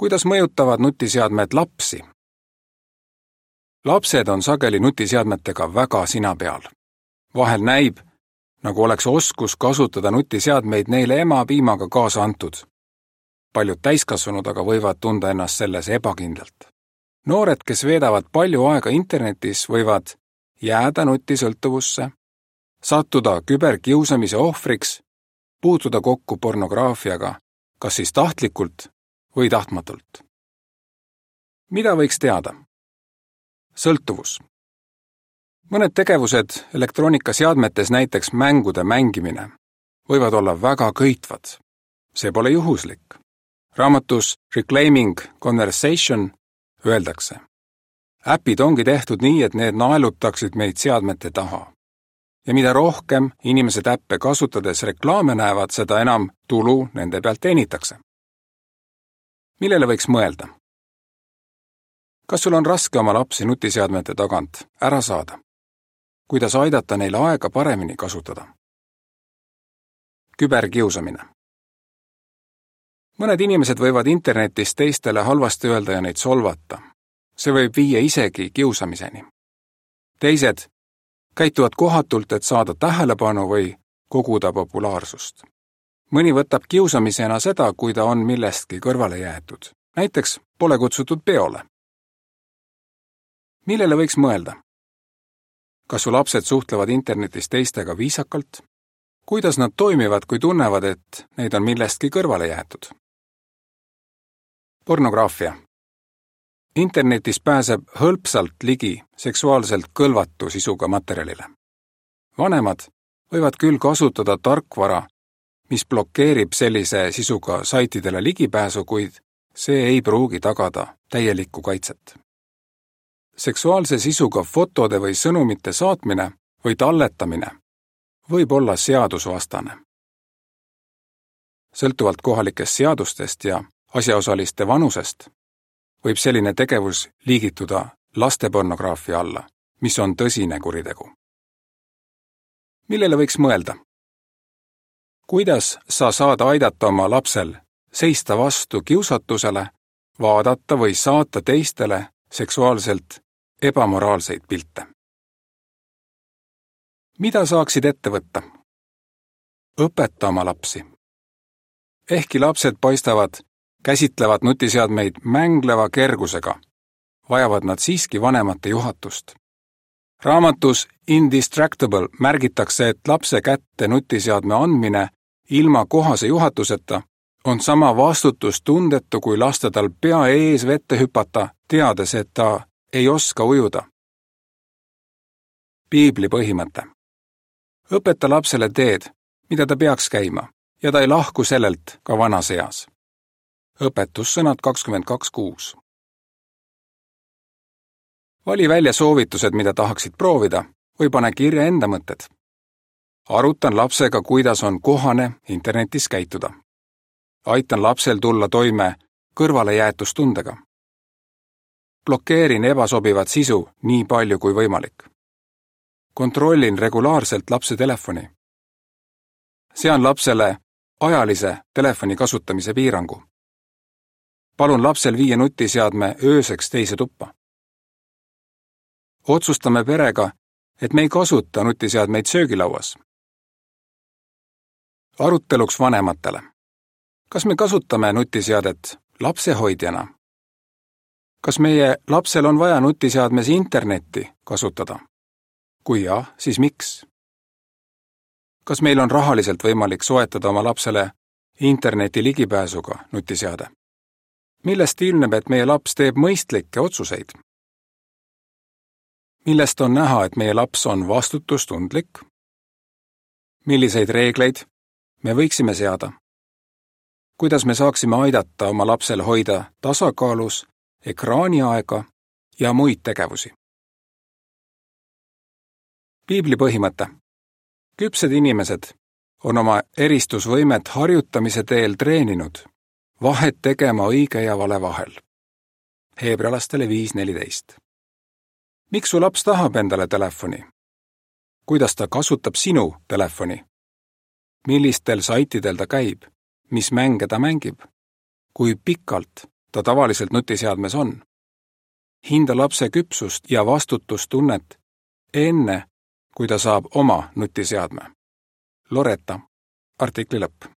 kuidas mõjutavad nutiseadmed lapsi? lapsed on sageli nutiseadmetega väga sina peal. vahel näib, nagu oleks oskus kasutada nutiseadmeid neile emapiimaga kaasa antud. paljud täiskasvanud aga võivad tunda ennast selles ebakindlalt. noored, kes veedavad palju aega internetis, võivad jääda nutisõltuvusse, sattuda küberkiusamise ohvriks, puutuda kokku pornograafiaga, kas siis tahtlikult või tahtmatult. mida võiks teada? sõltuvus. mõned tegevused elektroonikaseadmetes, näiteks mängude mängimine, võivad olla väga köitvad. see pole juhuslik. raamatus Reclaiming Conversation öeldakse, äpid ongi tehtud nii, et need naelutaksid meid seadmete taha. ja mida rohkem inimesed äppe kasutades reklaame näevad, seda enam tulu nende pealt teenitakse. Millele võiks mõelda? kas sul on raske oma lapsi nutiseadmete tagant ära saada? kuidas aidata neil aega paremini kasutada? küberkiusamine. mõned inimesed võivad internetis teistele halvasti öelda ja neid solvata. see võib viia isegi kiusamiseni. teised käituvad kohatult, et saada tähelepanu või koguda populaarsust. Mõni võtab kiusamisena seda, kui ta on millestki kõrvale jäetud. näiteks pole kutsutud peole millele võiks mõelda? kas su lapsed suhtlevad internetis teistega viisakalt? kuidas nad toimivad, kui tunnevad, et neid on millestki kõrvale jäetud? pornograafia. internetis pääseb hõlpsalt ligi seksuaalselt kõlvatu sisuga materjalile. vanemad võivad küll kasutada tarkvara, mis blokeerib sellise sisuga saitidele ligipääsu, kuid see ei pruugi tagada täielikku kaitset seksuaalse sisuga fotode või sõnumite saatmine või talletamine võib olla seadusvastane. sõltuvalt kohalikest seadustest ja asjaosaliste vanusest võib selline tegevus liigituda lastepornograafia alla, mis on tõsine kuritegu. millele võiks mõelda? Kuidas sa saad aidata oma lapsel seista vastu kiusatusele, vaadata või saata teistele seksuaalselt ebamoraalseid pilte. mida saaksid ette võtta? õpeta oma lapsi. ehkki lapsed paistavad, käsitlevad nutiseadmeid mängleva kergusega, vajavad nad siiski vanemate juhatust. raamatus Indistractable märgitakse, et lapse kätte nutiseadme andmine ilma kohase juhatuseta on sama vastutustundetu, kui lasta tal pea ees vette hüpata, teades, et ta ei oska ujuda. piibli põhimõte. õpeta lapsele teed, mida ta peaks käima ja ta ei lahku sellelt ka vanas eas. õpetussõnad kakskümmend kaks kuus. vali välja soovitused, mida tahaksid proovida või pane kirja enda mõtted. Arutan lapsega, kuidas on kohane internetis käituda. aitan lapsel tulla toime kõrvalejäetustundega blokeerin ebasobivat sisu nii palju kui võimalik. kontrollin regulaarselt lapse telefoni. sean lapsele ajalise telefoni kasutamise piirangu. palun lapsel viia nutiseadme ööseks teise tuppa. otsustame perega, et me ei kasuta nutiseadmeid söögilauas. Aruteluks vanematele. kas me kasutame nutiseadet lapsehoidjana kas meie lapsel on vaja nutiseadmes internetti kasutada? kui jah, siis miks? kas meil on rahaliselt võimalik soetada oma lapsele interneti ligipääsuga nutiseade? millest ilmneb, et meie laps teeb mõistlikke otsuseid? millest on näha, et meie laps on vastutustundlik? milliseid reegleid me võiksime seada? kuidas me saaksime aidata oma lapsel hoida tasakaalus ekraaniaega ja muid tegevusi. piibli põhimõte. küpsed inimesed on oma eristusvõimet harjutamise teel treeninud vahet tegema õige ja vale vahel. heebrealastele viis neliteist. miks su laps tahab endale telefoni? kuidas ta kasutab sinu telefoni? Millistel saitidel ta käib? mis mänge ta mängib? kui pikalt ta tavaliselt nutiseadmes on. hinda lapse küpsust ja vastutustunnet enne, kui ta saab oma nutiseadme. Loretta, artikli lõpp